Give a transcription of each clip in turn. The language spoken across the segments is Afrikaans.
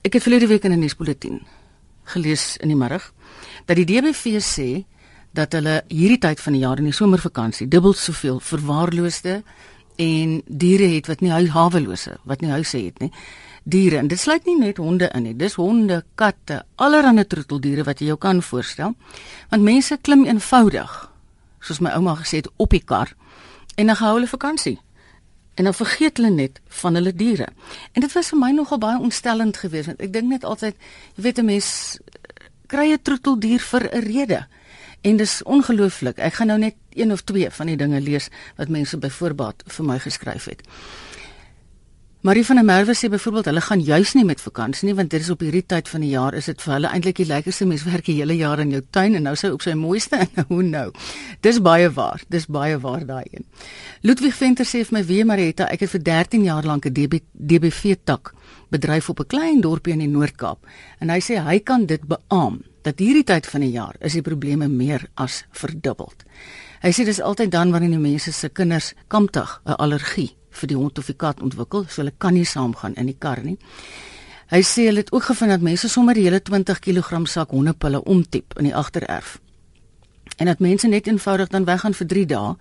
Ek het verlede week in 'n nuusbulletin gelees in die middag dat die DBV sê dat hulle hierdie tyd van die jaar in die somervakansie dubbel soveel verwaarloosde en diere het wat nie hawelose, wat nie huise het nie. Diere en dit sluit nie net honde in nie. Dis honde, katte, allerlei troeteldiere wat jy jou kan voorstel. Want mense klim eenvoudig, soos my ouma gesê het, op die kar en dan gehou hulle vakansie en dan vergeet hulle net van hulle diere. En dit was vir my nogal baie ontstellend geweest want ek dink net altyd, jy weet 'n mens kry 'n troeteldier vir 'n rede. En dis ongelooflik. Ek gaan nou net een of twee van die dinge lees wat mense byvoorbeeld vir my geskryf het. Marie van der Merwe sê byvoorbeeld hulle gaan juis nie met vakansie nie want dit is op hierdie tyd van die jaar is dit vir hulle eintlik die lekkerste mens werk die hele jaar in jou tuin en nou sou op sy mooiste en hoe nou. Dis baie waar. Dis baie waar daai een. Ludwig Venter sê vir my weer Marita, ek het vir 13 jaar lank 'n DB, DBV tak bedryf op 'n klein dorpie in die Noord-Kaap en hy sê hy kan dit beamoen dat hierdie tyd van die jaar is die probleme meer as verdubbel. Hy sê dis altyd dan wanneer die mense se kinders kamptig 'n allergie vir die hond of die kat ontwikkel, so hulle kan nie saamgaan in die kar nie. Hy sê hulle het ook gevind dat mense sommer die hele 20 kg sak hondepille omtip in die agtererf. En dat mense net eenvoudig dan weggaan vir 3 dae.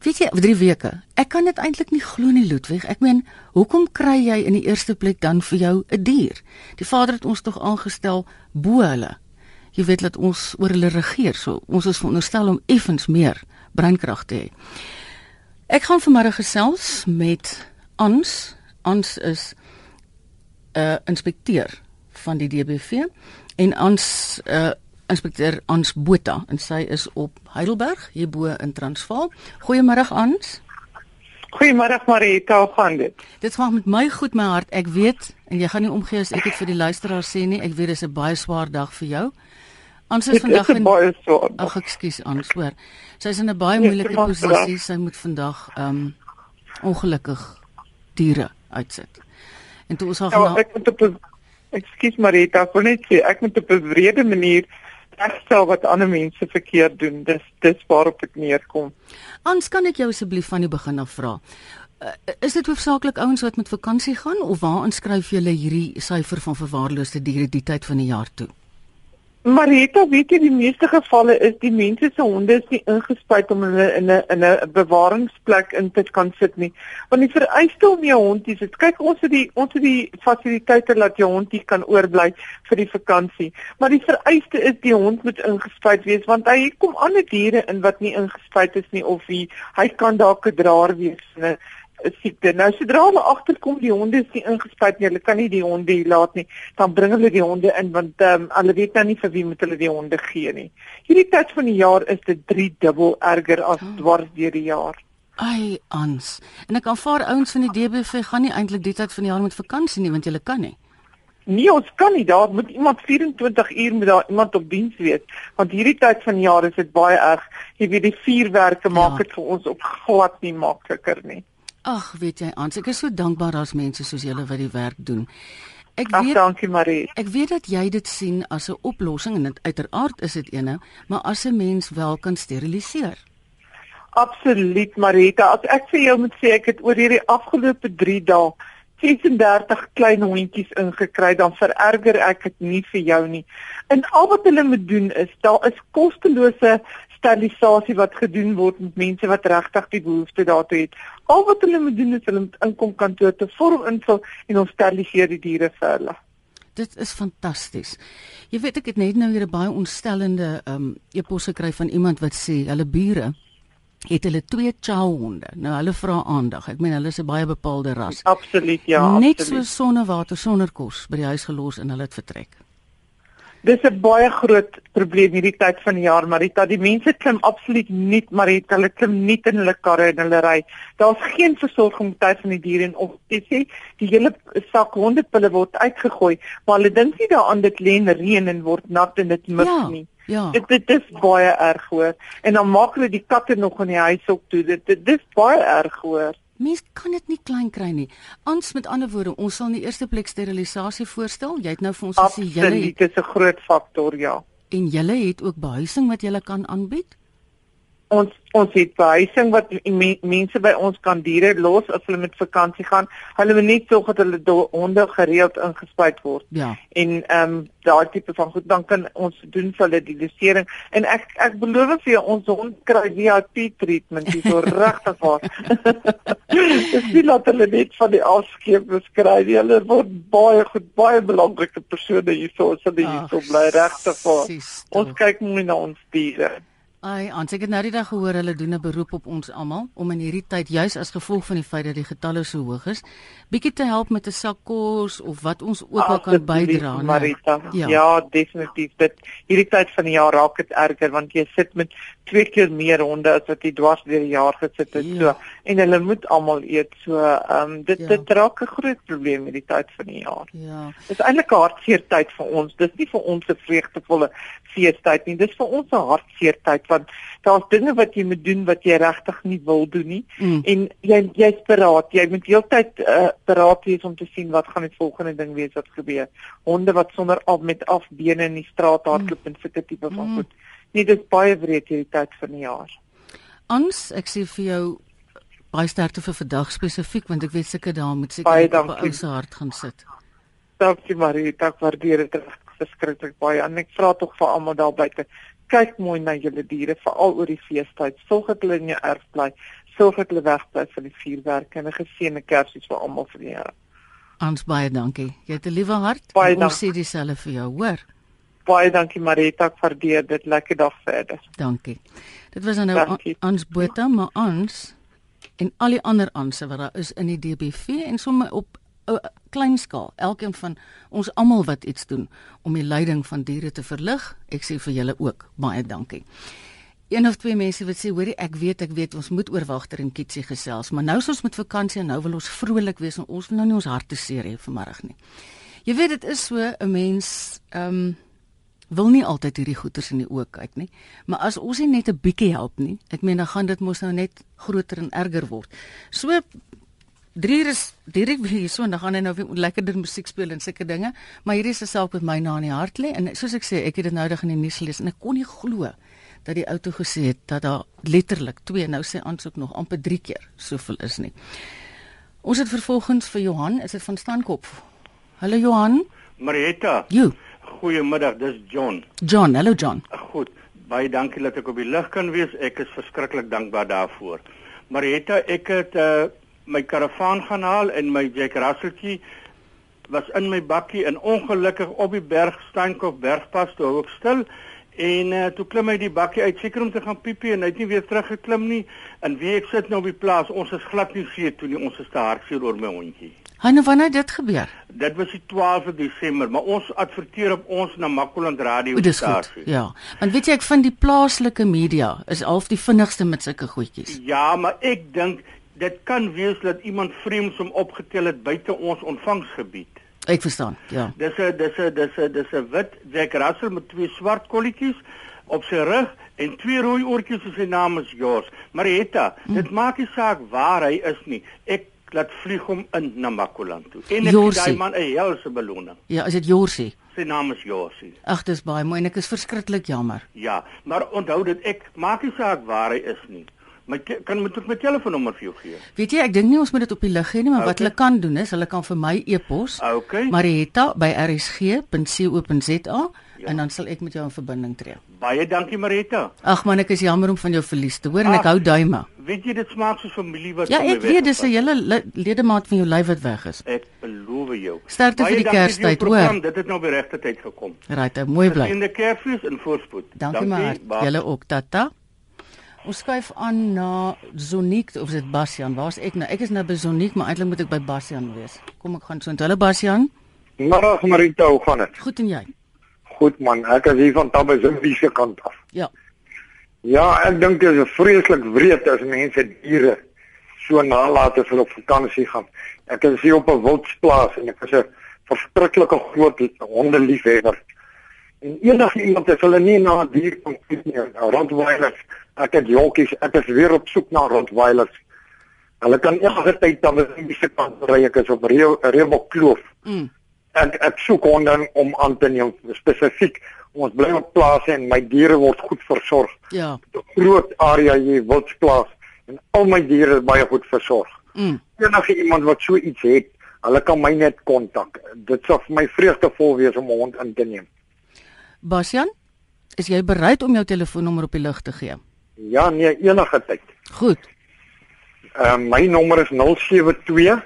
Weet jy, vir 3 weke. Ek kan dit eintlik nie glo nie, Ludwig. Ek meen, hoekom kry jy in die eerste plek dan vir jou 'n dier? Die Vader het ons tog aangestel bo hulle. Jy weet dat ons oor hulle regeer, so ons is veronderstel om effens meer breinkrag te hê. Ek gaan vanmiddag gesels met Ans. Ans is 'n uh, inspekteur van die DBV en Ans uh, inspekteur Ans Botha en sy is op Heidelberg hierbo in Transvaal. Goeiemôre Ans. Goeiemôre Marita, hoe gaan dit? Dit gaan met my goed my hart. Ek weet en jy gaan nie omgee as ek dit vir die luisteraars sê nie. Ek weet dis 'n baie swaar dag vir jou. Ons is vandag in baie swaar. Ag ekskuus Ans, hoor. Sy is in 'n baie moeilike posisie. Sy moet vandag ehm um, ongelukkig diere uitsit. En toe ons haar ja, ek moet op Ekskuus Marita, ek wil net sê ek moet op 'n wrede manier regstel wat ander mense verkeerd doen. Dis dis waarop ek neerkom. Ans, kan ek jou asseblief van die begin af vra? Uh, is dit hoofsaaklik ouens wat met vakansie gaan of waar inskryf julle hierdie syfer van verwaarloosde diere die tyd van die jaar toe? Marita, weet jy die meeste gevalle is die mense se honde is nie ingespuit om hulle in 'n in 'n bewaringsplek in te kan sit nie. Want die vereiste om jou hond te sit, kyk ons het die ons het die fasiliteite dat jou hond hier kan oorbly vir die vakansie. Maar die vereiste is die hond moet ingespuit wees want hy kom ander diere in wat nie ingespuit is nie of hy hy kan dalk 'n draer wees in 'n siekte. Nou sodra hulle agterkom die honde is nie ingespuit nie, hulle kan nie die honde laat nie, dan bring hulle die honde in want ehm um, hulle weet nou nie vir wie moet hulle die honde gee nie. Hierdie tyd van die jaar is dit 3 dubbel erger as oh. dwars deur die jaar. Ai ans. En ek aanvaar ouens van die DBV gaan nie eintlik die tyd van die jaar met vakansie nie want hulle kan nie. Nee, ons kan nie. Daar moet iemand 24 uur met daar iemand op diens wees. Want hierdie tyd van die jaar is dit baie erg. Jy weet die vuurwerke maak ja. dit vir ons op glad nie makliker nie. Ag, weet jy, Ans, ek is so dankbaar daar's mense soos julle wat die werk doen. Ek weet Ach, dankie Marie. Ek weet dat jy dit sien as 'n oplossing en dit uiteraard is dit ene, maar as 'n mens wel kan steriliseer. Absoluut Marita, as ek vir jou moet sê ek het oor hierdie afgelope 3 dae 36 klein hondjies ingekry, dan vererger ek dit nie vir jou nie. En al wat hulle moet doen is, daar is kostelose sterilisasie wat gedoen word met mense wat regtig die behoefte daartoe het. Al wat hulle moet doen is hulle moet inkom kantoor te vorm invul en ons steriliseer die diere vir hulle. Dit is fantasties. Jy weet ek het net nou hier 'n baie ontstellende ehm um, e-pos gekry van iemand wat sê hulle bure het hulle twee chow honde. Nou hulle vra aandag. Ek meen hulle is 'n baie bepaalde ras. Absoluut ja. Net absoluut. so sonnewater sonder kos by die huis gelos en hulle het vertrek. Dis 'n baie groot probleem hierdie tyd van die jaar, Marita. Die mense klim absoluut nie, Marita, hulle klim nie in hulle karre en hulle ry. Daar's geen versorging tyd van die diere en of jy sê die hele sak hondepille word uitgegooi, maar hulle dink nie daaraan dit lê in reën en word nat en dit mis ja. nie. Ja. Dit dit is baie erg hoor. En dan maak hulle die katte nog in die huis op toe. Dit dit dis baie erg hoor. Mens kan dit nie klein kry nie. Ons met ander woorde, ons sal in die eerste plek sterilisasie voorstel. Jy het nou vir ons gesê julle het Dit is 'n groot faktor, ja. En julle het ook behuising wat julle kan aanbied? Ons ons het behuising wat me, mense by ons kan diere los as hulle met vakansie gaan. Hulle moet net sorg dat hulle honde gereeld ingespuit word. Ja. En ehm um, daai tipe van goed dan kan ons doen vir hulle die dosering. En ek ek beloof vir jou ons hond kry VIP treatment hier so regtig waar. Dis nie dat hulle net van die afskeep beskryf nie. Hulle word baie goed, baie belangrike persone hier so as hulle hier so bly regtig waar. Ons kyk mooi na ons diere. Ai, ons het nou die dag gehoor hulle doen 'n beroep op ons almal om in hierdie tyd juis as gevolg van die feit dat die getalle so hoog is, bietjie te help met 'n sak kos of wat ons ook al kan bydra. Marita. Ja. ja, definitief. Dit hierdie tyd van die jaar raak dit erger want jy sit met twee keer meer honde as wat jy dwars deur die jaar gesit het. Ja. So en hulle moet almal eet. So ehm um, dit ja. dit raak 'n groot probleem hierdie tyd van die jaar. Ja. Dit is eintlik 'n hartseer tyd vir ons. Dis nie vir ons 'n vreugdevolle feestyd nie. Dis vir ons 'n hartseer tyd want daar's dinge wat jy moet doen wat jy regtig nie wil doen nie. Mm. En jy jy's beraad. Jy moet heeltyd uh, beraad wees om te sien wat gaan die volgende ding wees wat gebeur. Honde wat sonder af met afbene in die straat hardloop mm. en sulke tipe van mm. goed. Nee, dis baie wreed hierdie tyd van die jaar. Ons ek sê vir jou baie sterkte vir vandag spesifiek want ek weet seker daar moet seker op 'n ou se hart gaan sit. Dankie Marie, ek waardeer dit verskriklik baie. En ek vra tog vir almal daar buite, kyk mooi na julle diere veral oor die feestyd. Sorg dat hulle in jou erf bly. Sorg dat hulle wegbly van die vuurwerk en 'n geseënde Kersies vir almal vir die Here. Ons baie dankie. Jy het 'n liewe hart. Baie ons sê dieselfde vir jou, hoor. Baie dankie Marita, ek waardeer dit. Lekker dag verder. Dankie. Dit was nou ons Botha, maar ons en al die ander aanse wat daar is in die DBV en sommer op 'n klein skaal. Elkeen van ons almal wat iets doen om die lyding van diere te verlig. Ek sê vir julle ook baie dankie. Een of twee mense wat sê, hoorie, ek weet, ek weet ons moet oor wagter en kitsie gesels, maar nou is ons met vakansie en nou wil ons vrolik wees en ons wil nou nie ons harte seer hê vanmiddag nie. Jy weet dit is so 'n mens ehm um, wil nie altyd hierdie goeters in die oë kyk nie, maar as ons nie net 'n bietjie help nie, ek meen dan gaan dit mos nou net groter en erger word. So 3 is direk hier so en dan gaan hy nou weer lekkerder musiek speel en sulke dinge, maar hierdie is 'n saak wat my na in die hart lê en soos ek sê, ek het dit nou reg in die nuus gelees en ek kon nie glo dat die outo gesê het dat daar letterlik 2 nou sê aansoek nog amper 3 keer soveel is nie. Ons het vervolgens vir Johan, is dit van Stankop. Hallo Johan. Marietta. Jo. Goeiemiddag, dis John. John, hallo John. Goed. Baie dankie dat ek op die lig kan wees. Ek is verskriklik dankbaar daarvoor. Marietta, ek het uh my karavaan gaan haal en my Jack Russeltjie was in my bakkie en ongelukkig op die berg Steenkop bergpas toe hou ek stil en uh, toe klim hy die bakkie uit seker om te gaan piepie en hy het nie weer teruggeklim nie en wie ek sit nou op die plaas ons is glad nie seer toe nie ons is te hartseer oor my hondjie Nou wanneer dit gebeur Dit was die 12de Desember maar ons adverteer op ons na Makoland radio stasie Ja want weet jy ek vind die plaaslike media is half die vinnigste met sulke goedjies Ja maar ek dink dit kan wees dat iemand vreemds hom opgetel het buite ons ontvangsgebied. Ek verstaan. Ja. Dis 'n dis 'n dis 'n dis 'n wit Jack Russell met twee swart kolletjies op sy rug en twee rooi oortjies en sy naam is Jos. Marietta, hm. dit maak nie saak waar hy is nie. Ek laat vlieg hom in na Makoland toe. En ek gee daai man 'n helse beloning. Ja, is dit Jorsie? Sy naam is Jorsie. Ag, dis baie mooi en ek is verskriklik jammer. Ja, maar onthou dit ek maak nie saak waar hy is nie. My kan moet ek my telefoonnommer vir jou gee? Weet jy, ek dink nie ons moet dit op die lig gee nie, maar okay. wat hulle kan doen is, hulle kan vir my e-pos. Okay. Marietta@rsg.co.za ja. en dan sal ek met jou in verbinding tree. Baie dankie Marietta. Ag man, ek is jammer om van jou verlies te hoor Ach, en ek hou duime. Weet jy dit smaak soos familie wat Ja, ek weet dis 'n hele ledemaat van jou lyf wat weg is. Ek beloof jou. Sterkte vir die Kerstyd, hoor. Dit het nou by regte tyd gekom. Right, mooi bly. In die Kersfees in voorspoed. Dankie, dankie maar. Julle ook, tata. Ons skuif aan na Zoniek of dit Basjan. Waar's ek nou? Ek is nou by Zoniek, maar eintlik moet ek by Basjan wees. Kom ek gaan so intoe. Hallo Basjan. Middag Marita, hoe gaan dit? Goed en jy? Goed man, ek is hier van Tabazimbi se kant af. Ja. Ja, ek dink dit is vreeslik wreed as mense diere so nalat as hulle op vakansie gaan. Ek is hier op 'n wildsplaas en ek is 'n verskriklike groot hondeliefhebber. En enige iemand as hulle nie na 'n dier kom kyk nie, Rottweilers, ek het jonkies, ek is weer op soek na Rottweilers. Hulle kan enige tyd dan in die se kant ry ek is op Reebok Kloof. Mm. Ek ek soek honde om aan te neem spesifiek ons bly op plase en my diere word goed versorg. Ja. 'n Groot area hier wildsplaas en al my diere is baie goed versorg. Mm. Enige iemand wat so iets het, hulle kan my net kontak. Dit sal vir my vreugdevol wees om 'n hond in te neem. Basjan, is jy bereid om jou telefoonnommer op die lug te gee? Ja, nee, enige tyd. Goed. Ehm uh, my nommer is 072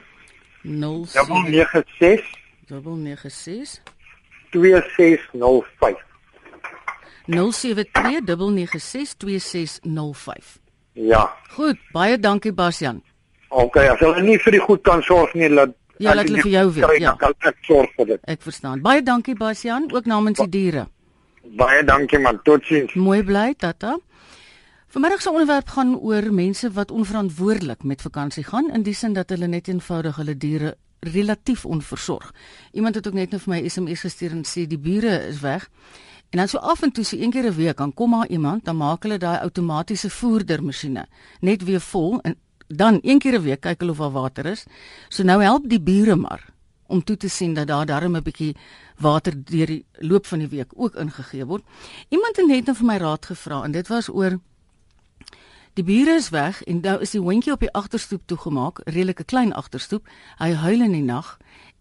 096 96 96 2605. 0729962605. Ja. Goed, baie dankie Basjan. OK, as hulle nie vir die goed kan sorg nie, laat Ja, laat hulle vir jou weet, ja. Kan ek sorg vir dit. Ek verstaan. Baie dankie Basjan, ook namens die diere. Baie dankie man. Totsiens. Mooi bly, tata. Vanmiddag se onderwerp gaan oor mense wat onverantwoordelik met vakansie gaan in die sin dat hulle net eenvoudig hulle diere relatief onversorg. Iemand het ook net nou vir my SMS gestuur en sê die bure is weg. En dan so af en toe so een keer 'n week dan kom maar iemand, dan maak hulle daai outomatiese voerdermasjiene net weer vol en dan een keer 'n week kyk hulle of daar water is. So nou help die bure maar om toe te sien dat daar darm 'n bietjie water deur die loop van die week ook ingegee word. Iemand het net nou vir my raad gevra en dit was oor Die bure is weg en nou is die hondjie op die agterstoep toegemaak, redelike klein agterstoep. Hy huil in die nag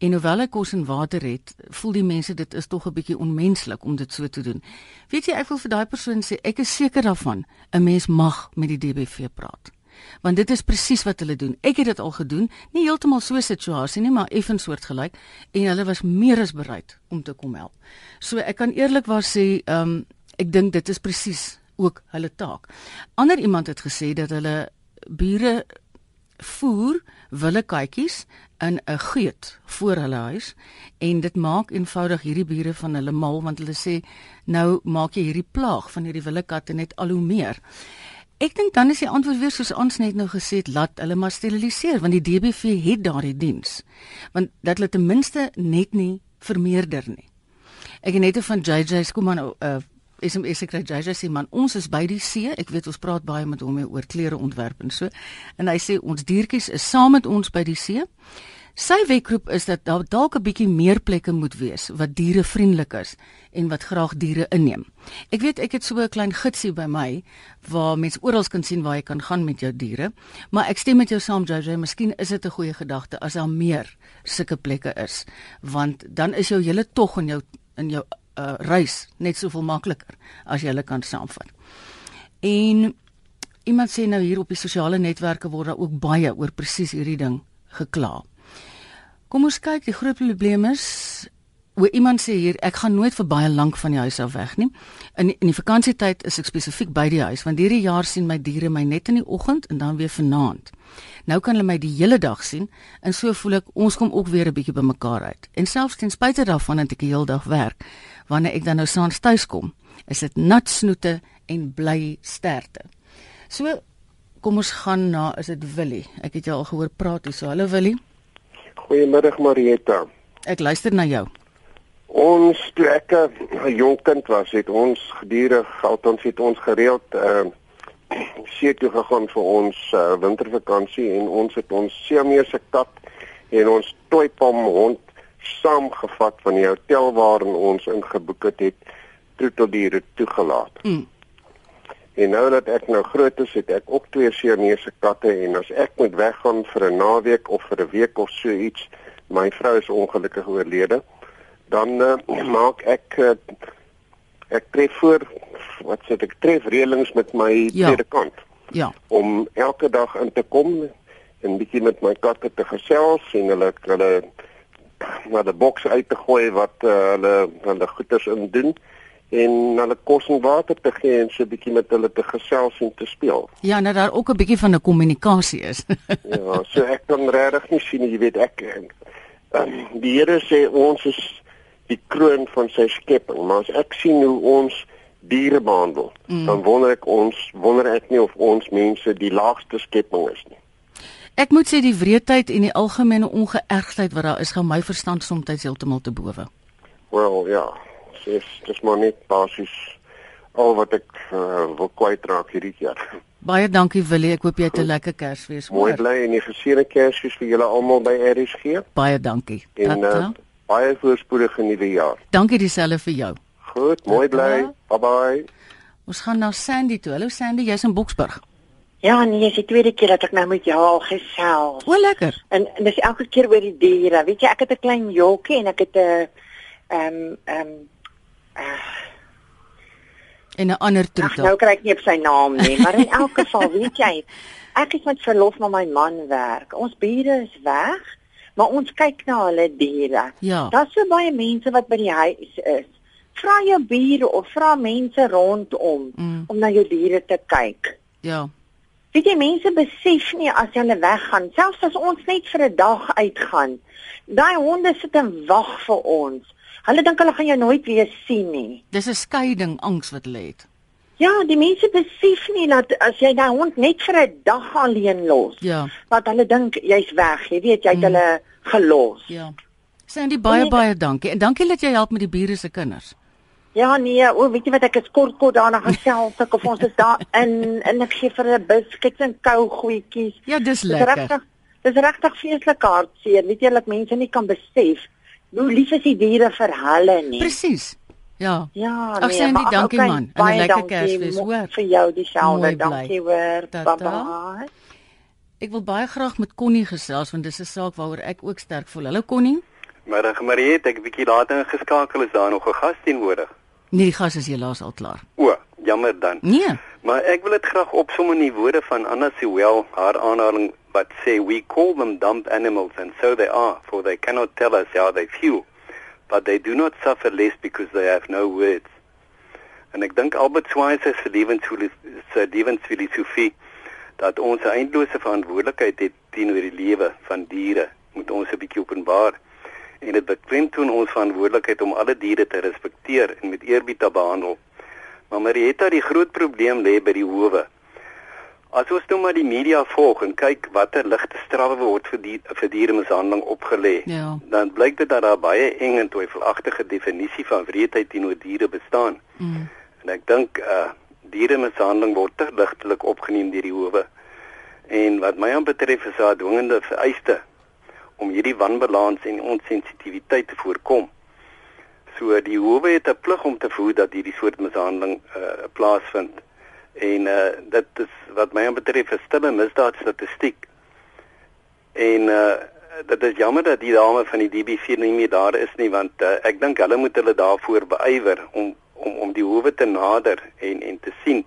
en hoewel hy kos en water het, voel die mense dit is tog 'n bietjie onmenslik om dit so te doen. Weet jy, ek wil vir daai persoon sê ek is seker daarvan 'n mens mag met die DBV praat. Want dit is presies wat hulle doen. Ek het dit al gedoen, nie heeltemal so 'n situasie nie, maar effens soortgelyk en hulle was meer as bereid om te kom help. So ek kan eerlikwaar sê, ehm um, ek dink dit is presies ook hulle taak. Ander iemand het gesê dat hulle bure voer wille katjies in 'n geut voor hulle huis en dit maak eenvoudig hierdie bure van hulle mal want hulle sê nou maak jy hierdie plaag van hierdie wille katte net al hoe meer. Ek dink dan is die antwoord weer soos ons net nou gesê het, laat hulle maar steriliseer want die DBV het daardie diens. Want dat hulle ten minste net nie vermeerder nie. Ek het net van JJ Skuman 'n uh, SMS gekry JJ sê man ons is by die see. Ek weet ons praat baie met hom oor klere ontwerp en so. En hy sê ons diertjies is saam met ons by die see. Sy wekroep is dat daar dalk 'n bietjie meer plekke moet wees wat dierevriendelik is en wat graag diere inneem. Ek weet ek het so 'n klein gidsie by my waar mense oral kan sien waar jy kan gaan met jou diere maar ek stem met jou saam JJ miskien is dit 'n goeie gedagte as daar meer sulke plekke is want dan is jou hele tog in jou in jou uh, reis net soveel makliker as jy hulle kan saamvat. En iemand sê nou hier op die sosiale netwerke word daar ook baie oor presies hierdie ding gekla. Kom ons kyk, die groot probleem is hoe iemand sê hier ek gaan nooit vir baie lank van die huis af weg nie. In in die vakansietyd is ek spesifiek by die huis want hierdie jaar sien my diere my net in die oggend en dan weer vanaand. Nou kan hulle my die hele dag sien en so voel ek ons kom ook weer 'n bietjie bymekaar uit. En selfs ten spyte daarvan dat ek die hele dag werk, wanneer ek dan nou saans tuis kom, is dit nat snoete en bly sterte. So kom ons gaan na is dit Willie. Ek het jou al gehoor praat hier so. Hallo Willie. Goeiemiddag Marietta. Ek luister na jou. Ons toe ek 'n jong kind was, het ons gedurig, althans het ons gereeld uh see toe gegaan vir ons uh, wintervakansie en ons het ons Siamese kat en ons toipom hond saamgevat van die hotel waarin ons ingeboek het, het troeteldiere toegelaat. Mm. En nou dat ek nou groot is, het ek ook twee Siamese katte en as ek moet weggaan vir 'n naweek of vir 'n week of so iets, my vrou is ongelukkig oorlede, dan uh, maak ek uh, ek tref voor wat sê ek tref reëlings met my Ja. tweede kant Ja. om elke dag in te kom en bietjie met my katte te gesels en hulle hulle maar die boks uit te gooi wat uh, hulle hulle goeders in doen en hulle kos en water te gee en so bietjie met hulle te gesels en te speel. Ja, nou daar ook 'n bietjie van 'n kommunikasie is. Ja, so ek kan regtig nie sien jy weet ek um, die Here sê ons is die kroon van sy skepping, maar as ek sien hoe ons diere behandel, mm. dan wonder ek ons wonder ek nie of ons mense die laagste skepping is nie. Ek moet sê die wreedheid en die algemene ongeërgdheid wat daar is, gaan my verstand soms heeltemal te bowe. Wel ja, dis dis maar net basies al wat ek uh, wil kwytraak hierdie jaar. Baie dankie Willie, ek hoop jy het 'n lekker Kersfees. Mooi bly en die geseënde Kersfees vir julle almal by RSG Baie dankie. en uh, Tata. baie voorspoedige nuwe jaar. Dankie dieselfde vir jou. Goed, mooi bly. Bye bye. Ons gaan na Sandy toe. Hallo Sandy, jy's in Boksburg. Ja, nee, dis die tweede keer dat ek nou met jou al gesels. O, lekker. En, en dis elke keer oor die diere. Weet jy, ek het 'n klein jolkie en ek het 'n ehm ehm En 'n ander ag nou troetel. kry ek nie op sy naam nie, maar in elk geval, weet jy, ek is met verlof na my man werk. Ons bure is weg, maar ons kyk na hulle diere. Ja. Daar's so baie mense wat by die huis is. Vra jou bure of vra mense rondom Mm. om na jou diere te kyk. Ja. Weet jy mense besef nie as hulle weggaan, selfs as ons net vir 'n dag uitgaan. Daai honde sit en wag vir ons. Hulle dink hulle gaan jou nooit weer sien nie. Dis 'n skeiding angs wat hulle het. Ja, die mense besef nie dat as jy daai hond net vir 'n dag alleen los, Ja. wat hulle dink jy's weg, jy weet jy het Mm. hulle gelos. Ja. Sandy baie baie dankie. En dankie dat jy help met die bure se kinders. Ja nee, o, weet jy wat ek is kort kort daarna gesels ek of ons is daar in en ek gee vir 'n biscuits en kougoetjies. Ja, dis Dis lekker. regtig dis regtig feeslik hartseer. Weet jy dat mense nie kan besef hoe lief is die diere vir hulle nie. Presies. Ja. Ja, Ag, nee, Sandy, maar, dankie, okay, man. En 'n lekker Kersfees, hoor. Vir jou dieselfde. Dankie hoor. Bye bye. Ek wil baie graag met Connie gesels want dis 'n saak waaroor ek ook sterk voel. Hallo Connie. Middag Mariet, ek 'n bietjie later ingeskakel is daar nog 'n gas teenwoordig. Nee, die gas is helaas al klaar. O, jammer dan. Nee. Maar ek wil dit graag opsom in die woorde van Anna Sewell, haar aanhaling wat sê we call them dumb animals and so they are, for they cannot tell us how they feel, but they do not suffer less because they have no words. En ek dink Albert Schweitzer se lewensfilosofie se lewensfilosofie dat ons 'n eindelose verantwoordelikheid het teenoor die lewe van diere, moet ons 'n bietjie openbaar. En dit beklemtoon ons verantwoordelikheid om alle diere te respekteer en met eerbied te behandel. Maar Marietta, die groot probleem lê by die howe. As ons nou maar die media volg en kyk watter ligte strawwe word vir die vir dieremishandeling opgelê, Ja. dan blyk dit dat daar baie eng en twyfelagtige definisie van wreedheid teenoor diere bestaan. Mm. En ek dink uh dieremishandeling word te ligtelik opgeneem deur die howe. En wat my aan betref is daar dwingende vereiste om hierdie wanbalans en onsensitiwiteit te voorkom. So die howe het 'n plig om te voer dat hierdie soort mishandeling uh plaasvind. En uh dit is wat my betref 'n stille misdaad statistiek. En uh dit is jammer dat die dame van die DB4 nie meer daar is nie want uh, ek dink hulle moet hulle daarvoor beywer om om om die howe te nader en en te sien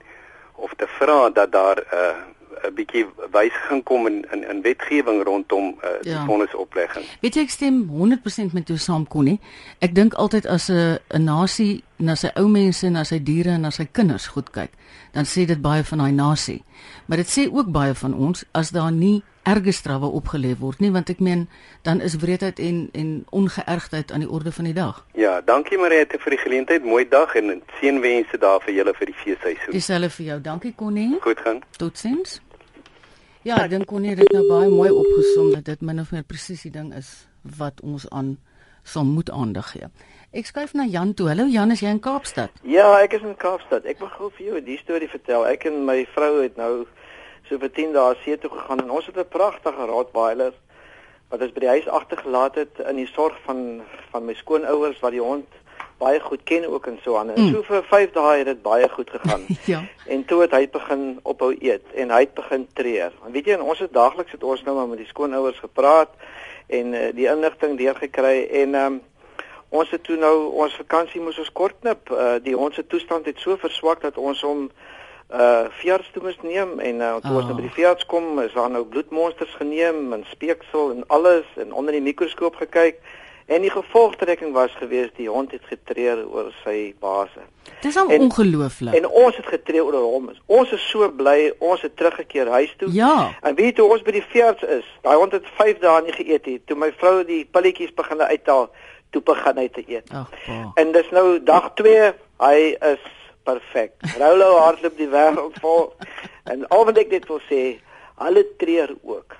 of te vra dat daar 'n uh, 'n bietjie wysiging kom in in, in wetgewing rondom uh, die Ja. vonnisoplegging. Weet jy ek stem 100% met jou saam Connie. Ek dink altyd as 'n 'n nasie na sy ou mense, na sy diere en na sy kinders goed kyk, dan sê dit baie van daai nasie. Maar dit sê ook baie van ons as daar nie erge strawwe opgelê word nie, want ek meen dan is wreedheid en en ongeërgdheid aan die orde van die dag. Ja, dankie Mariette vir die geleentheid. Mooi dag en seënwense daar vir julle vir die feesseisoen. Dieselfde vir jou. Dankie Connie. Goed gaan. Totsiens. Ja, ek dink Connie het dit nou baie mooi opgesom dat dit min of meer presies die ding is wat ons aan sal moet aandag gee. Ek skuif na Jan toe. Hallo Jan, is jy in Kaapstad? Ja, ek is in Kaapstad. Ek wil gou vir jou die storie vertel. Ek en my vrou het nou so vir 10 dae see toe gegaan en ons het 'n pragtige Rottweiler wat ons by die huis agtergelaat het in die sorg van van my skoonouers wat die hond baie goed ken ook en so aan. En Mm. so vir 5 dae het dit baie goed gegaan. Ja. En toe het hy begin ophou eet en hy het begin treur. En weet jy, ons het daagliks het ons nou maar met die skoonouers gepraat en uh, die inligting deurgekry en um, ons het toe nou ons vakansie moes ons kortknip. Uh, die hond se toestand het so verswak dat ons hom uh veearts toe moes neem en uh, toe oh. ons nou by die veearts kom, is daar nou bloedmonsters geneem en speeksel en alles en onder die mikroskoop gekyk. En die gevolgtrekking was gewees die hond het getreur oor sy base. Dis al En- ongelooflik. En ons het getreur oor hom. Ons is so bly, ons het teruggekeer huis toe. Ja. En weet hoe ons by die veearts is? Daai hond het 5 dae nie geëet nie. Toe my vrou die pilletjies begin uithaal, toe begin hy te eet. Ag, pa. En dis nou dag 2, hy is perfek. Rolo hardloop die wêreld vol. En al wat ek net wil sê, hulle treur ook.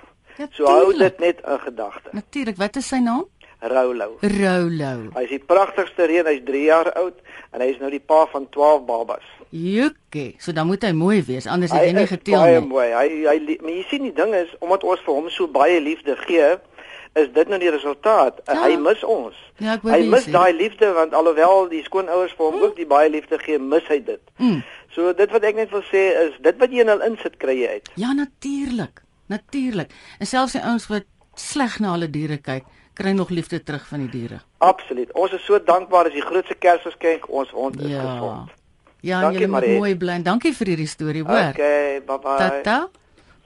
So hou dit net in gedagte. Natuurlik. Wat is sy naam? Rolo. Rolo. Hy is die pragtigste reën, hy's 3 jaar oud en hy is nou die pa van 12 babas. Jukke. So dan moet hy mooi wees, anders het Hy jy nie is geteel baie nie. mooi. Hy hy maar jy sien die ding is omdat ons vir hom so baie liefde gee, is dit nou die resultaat. Ja. Hy mis ons. Ja, ek wou Hy mis daai liefde want alhoewel die skoonouers vir hom ook die baie liefde gee, mis hy dit. Mm. So dit wat ek net wil sê is dit wat jy in hul insit kry jy uit. Ja, natuurlik. Natuurlik. En selfs die ouens wat sleg na hulle diere kyk, kry nog liefde terug van die diere. Absoluut. Ons is so dankbaar as die grootste Kersgeskenk ons hond is Ja. gesond. Ja, Dankie, jy moet Mariet. mooi bly. Dankie vir hierdie storie, hoor. Okay, bye bye. Tata.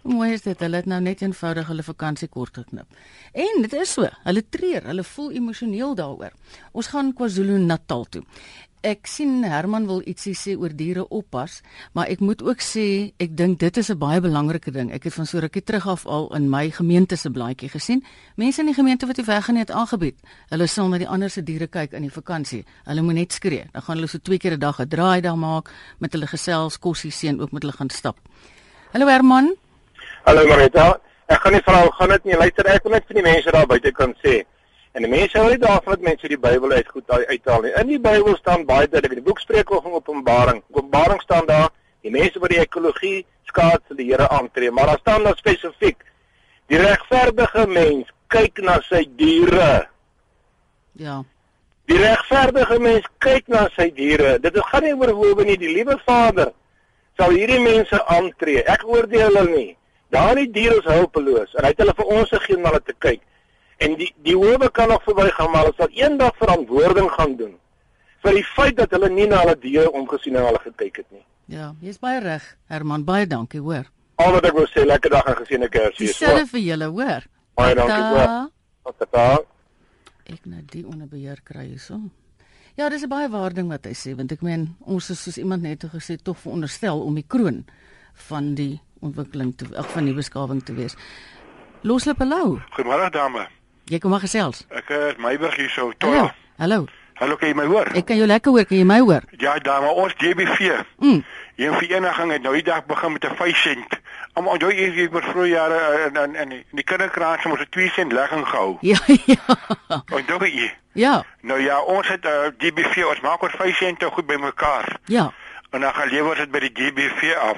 Hoe mooi is dit? Hulle het nou net eenvoudig hulle vakansie kort geknip. En dit is so, hulle treur, hulle voel emosioneel daaroor. Ons gaan KwaZulu-Natal toe. Ek sien Herman wil ietsie sê oor diere oppas, maar ek moet ook sê ek dink dit is 'n baie belangrike ding. Ek het van so rukkie terug af al in my gemeente se blaadjie gesien. Mense in die gemeente wat die weggaan het aangebied. Hulle sal na die ander se diere kyk in die vakansie. Hulle moet net skree. Dan gaan hulle so twee keer 'n dag 'n draai daar maak met hulle gesels, kossie seën ook met hulle gaan stap. Hallo Herman. Hallo Marita. Ek gaan nie vra hoe gaan dit nie. Luister, ek wil net vir die mense daar buite kan sê. En mense hou nie daarvan dat mense die Bybel uit goed uit- uithaal nie. In die Bybel staan baie duidelik, die boek spreek oor van Openbaring. Openbaring staan daar, die mense wat die ekologie skaad sal die Here aantree, maar daar staan daar spesifiek die regverdige mens kyk na sy diere. Ja. Die regverdige mens kyk na sy diere. Dit gaan nie oor hoe nie die liewe Vader sal hierdie mense aantree. Ek oordeel hulle nie. Daardie diere is hulpeloos en hy het hulle vir ons gegee om na hulle te kyk. En die die howe kan nog verbygaan maar hulle sal eendag verantwoording gaan doen vir die feit dat hulle nie na hulle diere omgesien en hulle gekyk het nie. Ja, jy's baie reg, Herman. Baie dankie, hoor. Al wat ek wil sê, lekker dag en geseënde Kersfees. Dieselfde vir julle, hoor. Baie dankie, hoor. Tata. Ek nou die onder beheer kry hierso. Ja, dis 'n baie waar ding wat hy sê, want ek meen ons is soos iemand net gesê tog veronderstel om die kroon van die ontwikkeling te ag van die beskawing te wees. Loslip hallo. Goeiemôre dame. Jy kom maar gesels. Ek is Meiburg hier so. Hallo. Hallo. Hallo, kan jy my hoor? Ek kan jou lekker hoor, kan jy my hoor? Ja, dame, ons DBV. Mm. Een vereniging het nou die dag begin met 'n 5 sent. Om onthou jy jy oor vroeë jare in in in die, die kinderkraans moes 'n 2 sent legging gehou. Ja, ja. Onthou jy? Ja, Nou ja, ons het uh, DBV, ons maak ons 5 sente goed bymekaar. ja. En dan gaan lewer dit by die DBV af.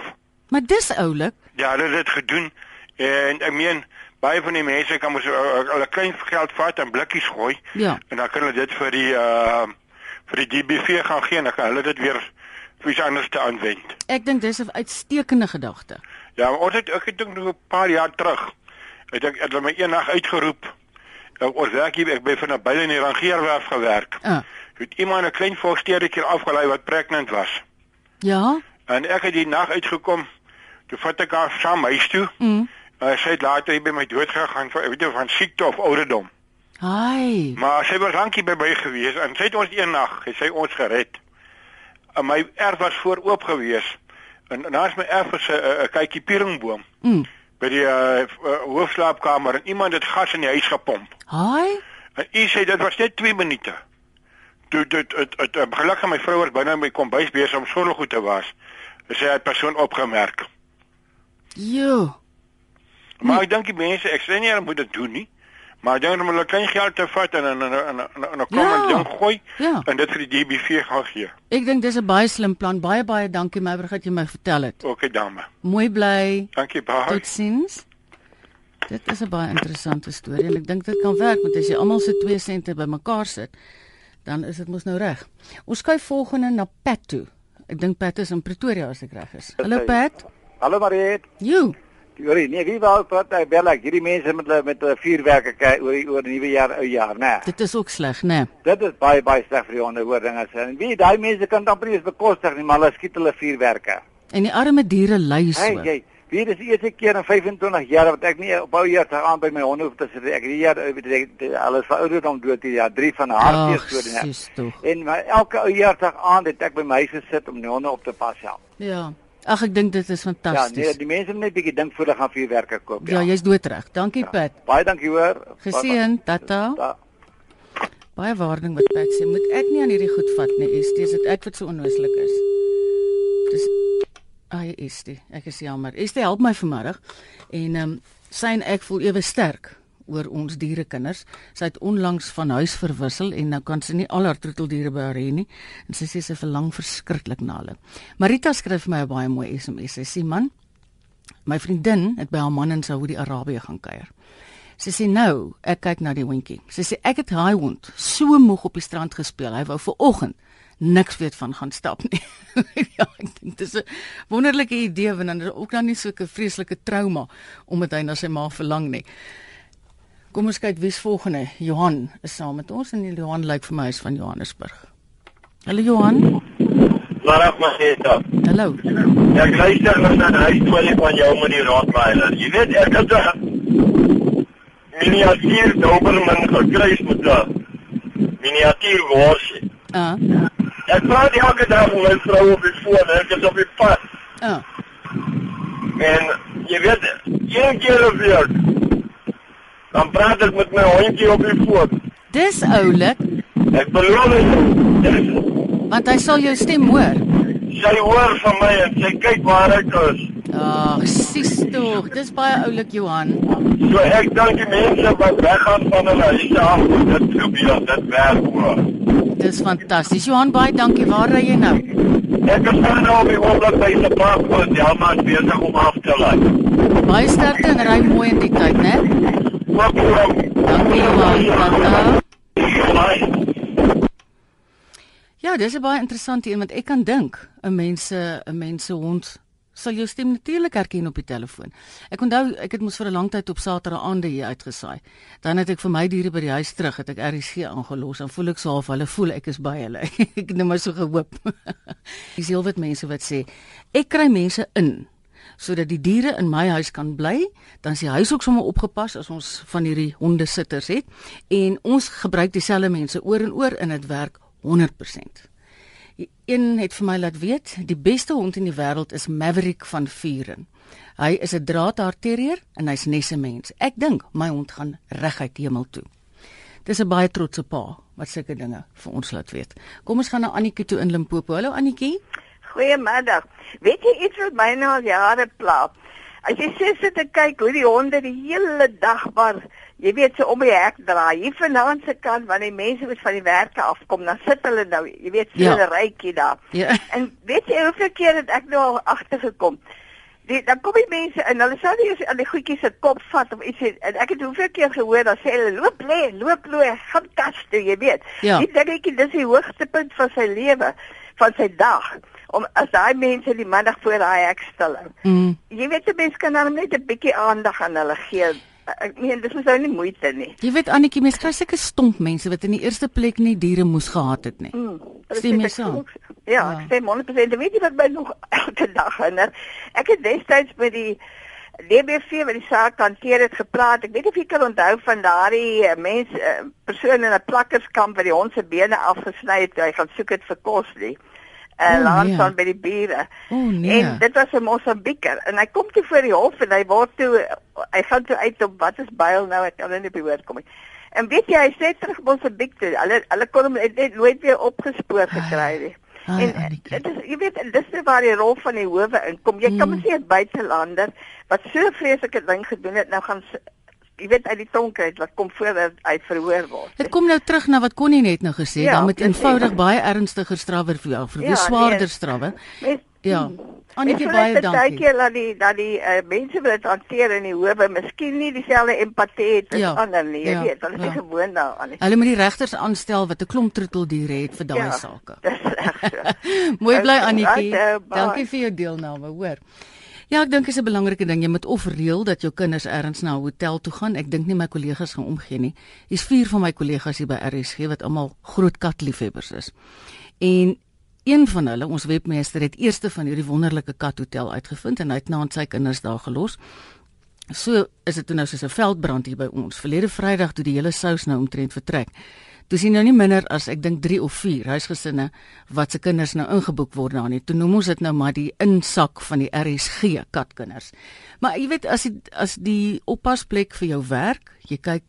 Maar dis oulik. Ja, hulle het dit gedoen en ek meen baie van die mense kan mos uh, uh, hulle klein geld vat en blikkies gooi Ja. en dan kan hulle dit vir die uh vir die DBV gaan gee en dan kan hulle dit weer vir iets anders te aanwend. Ek dink dis 'n uitstekende gedagte. Ja, ons het ek dink nog 'n paar jaar terug. Ek dink het hulle my eendag uitgeroep. Ek ons werk hier ek by van 'n by in die rangeerwerf gewerk. Ah. Het iemand 'n klein volsteertjie afgelei wat pregnant was. Ja? En ek het die nag uitgekom. Toe vat ek haar saam huis toe. Mm. Uh, sy het later by my dood gegaan van weet jy van siekte of ouderdom. Hi. Maar sy was lankie by my gewees en sy het ons eendag, het sy ons gered. En my erf was vooroop gewees. En naast my erf is 'n uh, 'n kykie pieringboom Mm. by die uh, uh, hoofslaapkamer en iemand het gas in die huis gepomp. Hi. En u sê dit was net 2 minute. Toe dit dit dit uh, gelukkig my vrou was binne in my kombuis besig om sorggoed te was. Sy het persoon opgemerk. Jo. Maar ek dink die mense, ek sê nie hulle moet dit doen nie. Maar dink om hulle klein geld te vat en en en en en- 'n kom Ja. en ding gooi Ja. en dit vir die DBV gaan gee. Ek dink dis 'n baie slim plan. Baie baie dankie Meiburg dat jy my vertel het. Okay, dame. Mooi bly. Dankie baie. Totsiens. Dit is 'n baie interessante storie en ek dink dit kan werk want as jy almal se 2 sente bymekaar sit, dan is dit mos nou reg. Ons skuif volgende na Pat toe. Ek dink Pat is in Pretoria as ek reg is. Hallo Pat. Hallo Mariet. Jo. Hoorie, nee, wie wou praat hy bel ek hierdie mense met hulle met hulle vuurwerke kyk oor die oor die nuwe jaar ou jaar, né? Dit is ook sleg, né? Nee. Dit is baie baie sleg vir die dinge sê. En wie daai mense kan dan presies bekostig nie, maar hulle skiet hulle vuurwerke. En die arme diere ly so. Hey, jy, wie dis die eerste keer in 25 jaar wat ek nie op ou jaar te aan by my honde hoef te sit. Ek die jaar weet ek alles verouderd om dood die jaar 3 van hartseer sis tog. En maar elke ou jaar te aan het ek by my huis gesit om die honde op te pas ja. Ja. Ag ek dink dit is Ja, fantasties. nee, die mense moet net bietjie dink voor hulle gaan vuurwerke koop. Ja, jy's doodreg. Dankie Pat. Baie dankie hoor. Geseën, tata. Ta- Baie waarding wat Pat sê. Moet ek nie aan hierdie goed vat nie. Is dit dit ek wat so onnooslik is? Dis ai is dit. Ek is jammer. Is dit help my vanmiddag en ehm um, sy en ek voel ewe sterk oor ons dierekinders. Sy het onlangs van huis verwissel en nou kan sy nie al haar troeteldiere by haar hê nie. En sy sê sy verlang verskriklik na hulle. Marita skryf my 'n baie mooi SMS. Sy sê man, My vriendin het by haar man in Saudi-Arabië gaan kuier. Sy sê nou, ek kyk na die hondjie. Sy sê ek het daai hond so moeg op die strand gespeel. Hy wou vir oggend niks weet van gaan stap nie. ja, ek dink dis 'n wonderlike idee want dan is ook dan nie so 'n vreeslike trauma omdat hy na sy ma verlang nie. Kom ons kyk wie's volgende. Johan is saam met ons en Johan lyk vir my is van Johannesburg. Hallo Johan. Laat maar sê dit. Hallo. Ja, ek luister nou na hy sê van jou met die Rottweiler. Jy weet ek het 'n miniatuur Doberman gekry met 'n miniatuur worsie. Ah. Ek praat elke dag met my vrou op die foon, ek is op die pad. Ah. En jy weet, een keer op week dan praat ek met my hondjie op die foon. Dis oulik. Ek beloof dit. Want hy sal jou stem hoor. Sy hoor van my en sy kyk waar ek is. Ag, sis tog. Dis baie oulik Johan. So ek dink die mense wat weggaan van hulle huise af, moet dit gebeur, dit werk hoor. Dis fantasties. Johan, baie dankie. Waar ry jy nou? Ek is nou op die oomblik by se park want ja, maar ek besig om af te laai. Baie sterkte en ry mooi in die tyd, né? Dankie. Bye. Ja, dis 'n baie interessante een want ek kan dink 'n mense 'n mense hond sal jou stem natuurlik herken op die telefoon. Ek onthou ek het mos vir 'n lang tyd op Saterdag aande hier uitgesaai. Dan het ek vir my diere by die huis terug, het ek RC aangelos en voel ek so half hulle voel ek is by hulle. ek het net maar so gehoop. Dis heel wat mense wat sê ek kry mense in sodat die diere in my huis kan bly, dan is die huis ook sommer opgepas as ons van hierdie honde sitters het en ons gebruik dieselfde mense oor en oor en dit werk 100%. Die een het vir my laat weet, die beste hond in die wêreld is Maverick van Vuren. Hy is 'n draadhaar terrier en hy's nes 'n mens. Ek dink my hond gaan reguit hemel toe. Dis 'n baie trotse pa wat sulke dinge vir ons laat weet. Kom ons gaan na Annetjie toe in Limpopo. Hallo Annetjie. Goeiemiddag. Weet jy iets wat my nou al jare pla? As jy sê sit te kyk hoe die honde die hele dag maar jy weet so om die hek draai. Hier vanaand se kant wanneer die mense wat van die werke afkom, dan sit hulle nou, jy weet, so 'n Ja. rykie daar. Ja. En weet jy hoeveel keer het ek nou al agtergekom? Die dan kom die mense in, hulle sal nie eens aan die goedjies se kop vat of iets en ek het hoeveel keer gehoor dan sê hulle loop lê, loop loop, gaan kas toe, jy weet. Ja. Die dingetjie dis die hoogtepunt van sy lewe, van sy dag. Om as daai mense die middag voor daai hek stil hou. Mm. Jy weet 'n mens kan dan net 'n bietjie aandag aan hulle gee. Ek meen dis mos nou nie moeite nie. Jy weet Annetjie, mens kry sulke stomp mense wat in die eerste plek nie diere moes gehad het nie. Mm, Stem jy saam? Ja, ek stem 100%. Weet jy wat my nog elke dag herinner? Ek het destyds by die DBV wat die saak hanteer het gepraat. Ek weet nie of jy kan onthou van daardie uh, mens uh, persoon in 'n plakkerskamp wat die hond se bene afgesny het. Hy gaan soek dit vir kos nie. En O, laat nee. staan by die bure. O nee. En dit was 'n Mosambieker en hy kom toe voor die hof en hy word toe hy gaan toe uit op wat is byl nou ek kan nou nie op die woord kom nie. En weet jy hy sê terug Mosambiek toe. Hulle hulle kon hom net nooit weer opgespoor gekry nie. Ai, En Annetjie. dit is jy weet dis nou waar die rol van die howe inkom. Jy kan Mm. mos nie 'n buitelander wat so vreeslike ding gedoen het nou gaan jy weet uit die tronk uit wat kom voor hy verhoor word. Dit kom nou terug na wat Connie net nou gesê, Ja, dan presies. eenvoudig baie ernstiger strawwe vir jou, vir Ja, ja, swaarder nee. strawwe. Mens, Ja. Annetjie Ek baie baie dankie. dankie dat die dat die uh, mense wat dit hanteer in die howe miskien nie dieselfde empatie het as Ja, ander nie. Jy ja, weet, hulle is ja. nie gewoond daaraan nie. Hulle moet die regters aanstel wat 'n klomp troeteldiere het vir daai Ja. sake. Dis reg so. Mooi bly Annetjie. uh, bye. Dankie vir jou deelname, hoor. Ja, ek dink dit is 'n belangrike ding. Jy moet of reël dat jou kinders ergens na 'n hotel toe gaan. Ek dink nie my kollegas gaan omgee nie. Hier's vier van my kollegas hier by RSG wat almal groot katliefhebbers is. En een van hulle, ons webmeester, het eerste van hierdie wonderlike kathotel uitgevind en hy het naand sy kinders daar gelos. So is dit nou soos 'n veldbrand hier by ons. Verlede Vrydag toe die hele sous nou omtrent vertrek. Toe sien nou nie minder as ek dink 3 of 4 huisgesinne wat se kinders nou ingeboek word daar nie. Toe noem ons dit nou maar die insak van die RSG katkinders. Maar jy weet as die as die oppasplek vir jou werk, jy kyk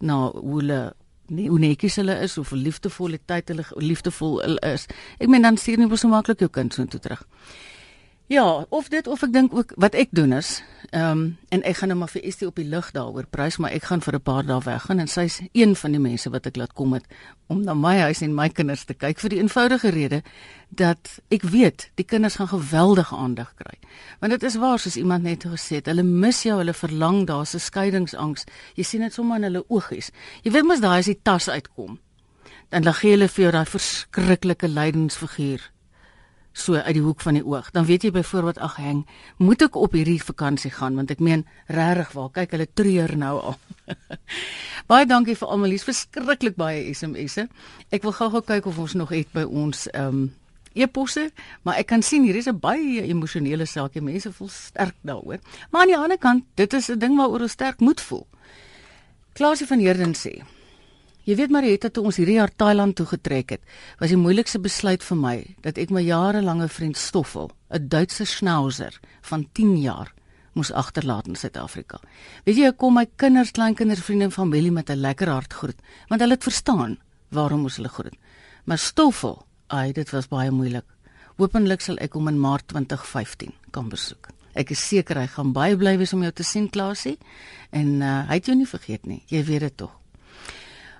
na hoe hulle nie hoe netjies hulle is of liefdevolle tyd hulle liefdevol hulle is. Ek meen dan stuur nie so maklik jou kind so toe terug. Ja, of dit of ek dink ook wat ek doen is, ehm um, en ek gaan nou maar vir Estie op die lig daaroor prys, maar ek gaan vir 'n paar dae weggaan en sy's een van die mense wat ek laat kom het om na my huis en my kinders te kyk vir die eenvoudige rede dat ek weet die kinders gaan geweldige aandag kry. Want dit is waar soos iemand net gesê het, hulle mis jou, hulle verlang, daar's 'n skeiingsangs. Jy sien dit sommer in hulle oogies. Jy weet mos daai as die tas uitkom. Dan lag hulle vir jou daai verskriklike lydensfiguur so uit die hoek van die oog. Dan weet jy byvoorbeeld ag hang, moet ek op hierdie vakansie gaan want ek meen regtig waar, kyk hulle treur nou al. baie dankie vir almal, hier's verskriklik baie SMS'e. Ek wil gou-gou kyk of ons nog het by ons ehm um, e-posse, maar ek kan sien hier is 'n baie emosionele saakie. Mense voel sterk daaroor. Maar aan die ander kant, dit is 'n ding waaroor ons sterk moet voel. Klaasie van Heerden sê Jy weet Marietta toe ons hierdie jaar Thailand toe getrek het, was die moeilikste besluit vir my dat ek my jarelange vriend Stoffel, 'n Duitse schnauzer van 10 jaar, moes agterlaat in Suid-Afrika. Weet jy, ek kom my kinders, kleinkinders, vriende en familie met 'n lekker hart groet, want hulle het verstaan waarom moes hulle groet. Maar Stoffel, ai, dit was baie moeilik. Hoopelik sal ek hom in Maart 2015 kan besoek. Ek is seker hy gaan baie bly wees om jou te sien, Klasie. En uh, hy het jou nie vergeet nie. Jy weet dit tog.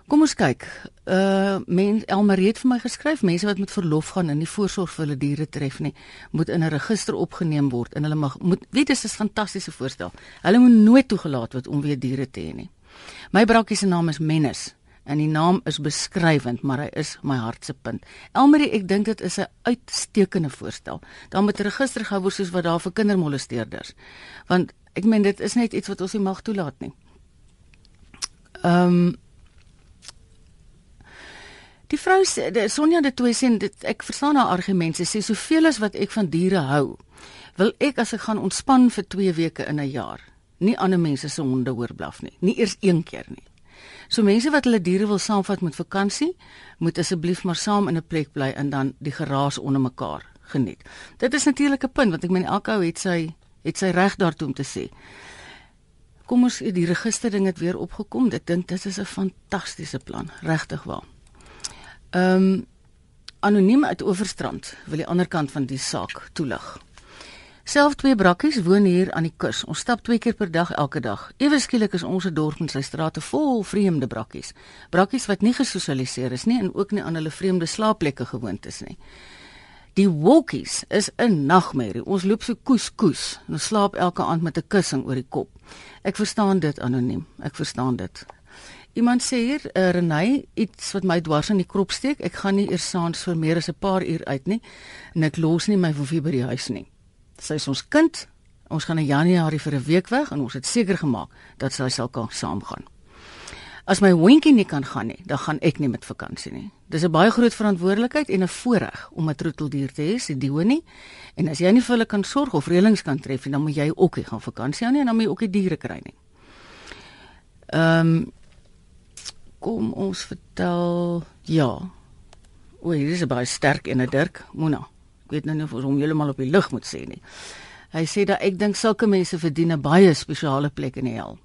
Kom ons kyk. Uh men Elmarie het vir my geskryf mense wat met verlof gaan en nie voorsorg vir hulle diere tref nie, moet in 'n register opgeneem word en hulle mag moet weet dis 'n fantastiese voorstel. Hulle moet nooit toegelaat word om weer diere te hê nie. My brakkie se naam is Menes en die naam is beskrywend, maar hy is my hart se punt. Elmarie, ek dink dit is 'n uitstekende voorstel. Dan moet 'n register gehou word soos wat daar vir kindermolesteerders. Want ek meen dit is net iets wat ons nie mag toelaat nie. Ehm um, Die vrou sê Sonja de Tooi sê dit ek verstaan haar argumente sê soveel as wat ek van diere hou wil ek as ek gaan ontspan vir 2 weke in 'n jaar nie ander mense se honde hoor blaf nie. Nie eers een keer nie. So mense wat hulle diere wil saamvat met vakansie moet asseblief maar saam in 'n plek bly en dan die geraas onder mekaar geniet. Dit is natuurlik 'n punt want ek meen elke ou het sy het sy reg daartoe om te sê. Kom ons die register ding het weer opgekom. Dit dink dit is 'n fantastiese plan. Regtig waar Ehm um, anoniem uit Oeverstrand wil die ander kant van die saak toelig. Self twee brakkies woon hier aan die kus. Ons stap twee keer per dag elke dag. Ewe skielik is ons dorp en sy strate vol vreemde brakkies. Brakkies wat nie gesosialiseer is nie en ook nie aan hulle vreemde slaapplekke gewoond is nie. Die walkies is 'n nagmerrie. Ons loop so koes koes en ons slaap elke aand met 'n kussing oor die kop. Ek verstaan dit anoniem. Ek verstaan dit. Iemand sê hier, uh, Renay, iets wat my dwars in die krop steek. Ek gaan nie eers saans vir meer as 'n paar uur uit nie en ek los nie my woefie by die huis nie. Sy is ons kind. Ons gaan in Januarie vir 'n week weg en ons het seker gemaak dat sy sal kan saamgaan. As my hondjie nie kan gaan nie, dan gaan ek nie met vakansie nie. Dis 'n baie groot verantwoordelikheid en 'n voorreg om 'n troeteldier te hê, se diewe nie. En as jy nie vir hulle kan sorg of reëlings kan tref nie, dan moet jy ook nie gaan vakansie aan nie en dan moet jy ook nie diere kry nie. Ehm um, kom ons vertel ja. O, hier is 'n baie sterk en 'n Dirk Mona. Ek weet nou nie of ons hom heeltemal op die lug moet sê nie. Hy sê dat ek dink sulke mense verdien 'n baie spesiale plek in die hel.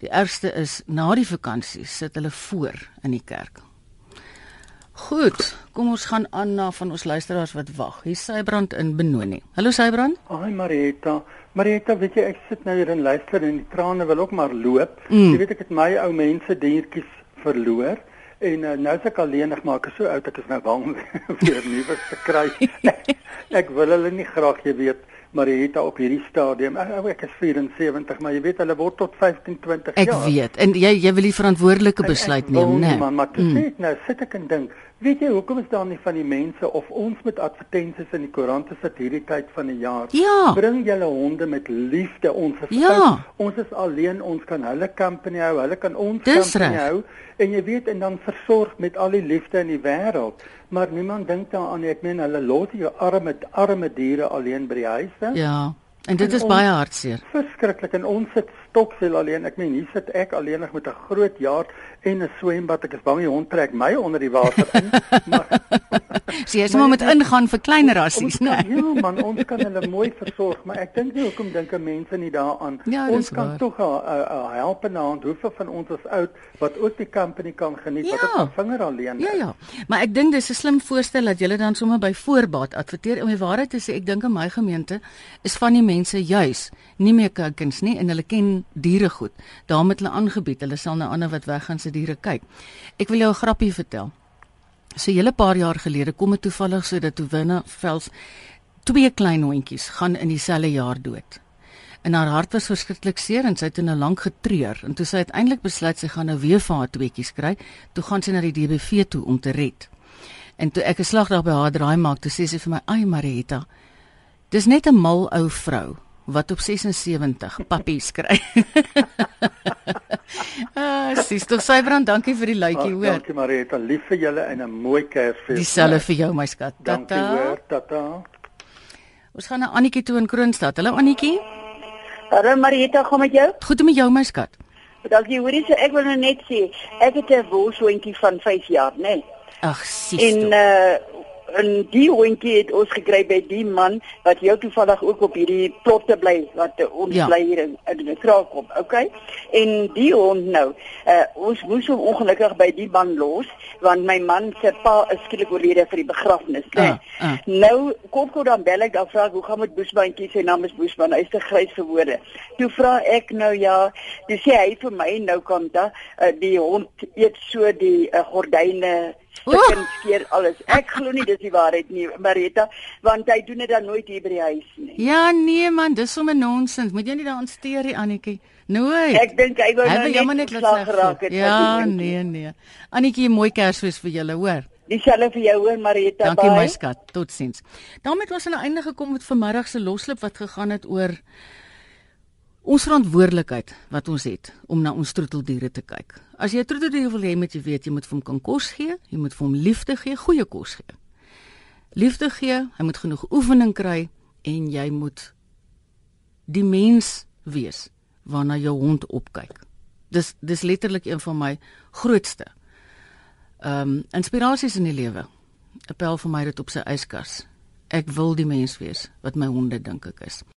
Die ergste is na die vakansie sit hulle voor in die kerk. Goed, kom ons gaan aan na van ons luisteraars wat wag. Hier Sybrand in Benoni. Hallo Sybrand. Haai Marieta. Marieta, weet jy ek sit nou hier en luister en die trane wil ook maar loop. Mm. Jy weet ek het my ou mense diertjies verloor en uh, nou is ek alleen ek maak so oud ek is nou bang weer nuwe te kry ek, ek wil hulle nie graag jy weet maar jy het op hierdie stadium ek, ek is 74 maar jy weet hulle word tot 15 20 ek jaar ek weet en jy jy wil die verantwoordelike besluit neem nê nee. maar maar mm. nou sit ek en dink Weet jy hoekom is daar nie van die mense of ons met advertensies in die koerante sit hierdie tyd van die jaar? Ja. Bring julle honde met liefde ons is ja. ons is alleen, ons kan hulle company hou, hulle kan ons Dis company hou en jy weet en dan versorg met al die liefde in die wêreld. Maar niemand dink daaraan nie. Ek meen hulle los jou arme arme diere alleen by die huis. Ja. En dit en is ons, baie hartseer. Verskriklik en ons sit stokvel alleen. Ek meen hier sit ek alleenig met 'n groot yard en 'n swembad. Ek is bang die hond trek my onder die water in. maar so jy is maar met ingaan vir kleiner rassies, né? Nee. Ja, man, ons kan hulle mooi versorg, maar ek dink nie hoekom dink mense nie daaraan. Ja, ons kan waar. tog 'n helpende hand. Hoeveel van ons is oud wat ook die company kan geniet Ja. wat op 'n vinger alleen Ja ja. Maar ek dink dis 'n slim voorstel dat julle dan sommer by voorbaat adverteer. Om die waarheid te sê, ek dink in my gemeente is van die mense juis nie meer kykens nie en hulle ken diere goed. Daarom het hulle aangebied. Hulle sal na ander wat weggaan se diere kyk. Ek wil jou 'n grappie vertel. So 'n hele paar jaar gelede kom dit toevallig so dat Winna Vels twee klein hondjies gaan in dieselfde jaar dood. En haar hart was verskriklik seer en sy het nou lank getreur en toe sy uiteindelik besluit sy gaan nou weer vir haar tweetjies kry, toe gaan sy na die DBV toe om te red. En toe ek 'n slag daar by haar draai maak, toe sê sy vir my: "Ai Marietta, dis net 'n mal ou vrou wat op 76 pappies kry." ah, sis, tog Sybrand, dankie vir die luitjie, Ah, hoor. Dankie Marieta, lief vir julle en 'n mooi Kersfees. Dieselfde vir jou, my skat. Dankie Tata. hoor, tata. Ons gaan na Annetjie toe in Kroonstad. Hallo Annetjie. Hallo Marieta, kom met jou? Goed om met jou, my skat. Dankie. Hoorie, so ek wil nou net sê, ek het 'n wolshondjie van 5 jaar, né? Nee. Ag, sis. En uh en die hondjie het ons gekry by die man wat jou toevallig ook op hierdie plotte bly wat uh, ons Ja. bly hier in in die Kraakop, okay? En die hond nou, uh ons moes hom ongelukkig by die man los want my man se pa is skielik oorlede vir die begrafnis, né? Ah, ah. Nou kom kom dan bel ek dan vra ek hoe gaan met Boesmantjie sy naam is Boesman hy is te grys vir woorde. Toe vra ek nou ja, dis hy vir my nou kom da uh, die hond eet so die uh, gordyne stukken skeer alles. Ek glo nie dis die waarheid nie, Marita, want hy doen dit dan nooit hier by die huis nie. Ja, nee man, dis sommer nonsens. Moet jy nie daaraan steur nie, Annetjie. Nooit. Ek dink hy wou nou net net sleg geraak het Ja, die nee, nee. Annetjie, mooi Kersfees vir julle, hoor. Dieselfde vir jou hoor, Marita. Dankie bye. my skat. Totsiens. daarmee het ons aan 'n einde gekom met vanmiddag se loslip wat gegaan het oor ons verantwoordelikheid wat ons het om na ons troeteldiere te kyk. As jy 'n troeteldier wil hê, moet jy weet jy moet vir hom kan kos gee, jy moet vir hom liefde gee, goeie kos gee. Liefde gee, hy moet genoeg oefening kry en jy moet die mens wees waarna jou hond opkyk. Dis dis letterlik een van my grootste ehm um, inspirasies in die lewe. 'n Pel vir my dit op sy yskas. Ek wil die mens wees wat my honde dink ek is.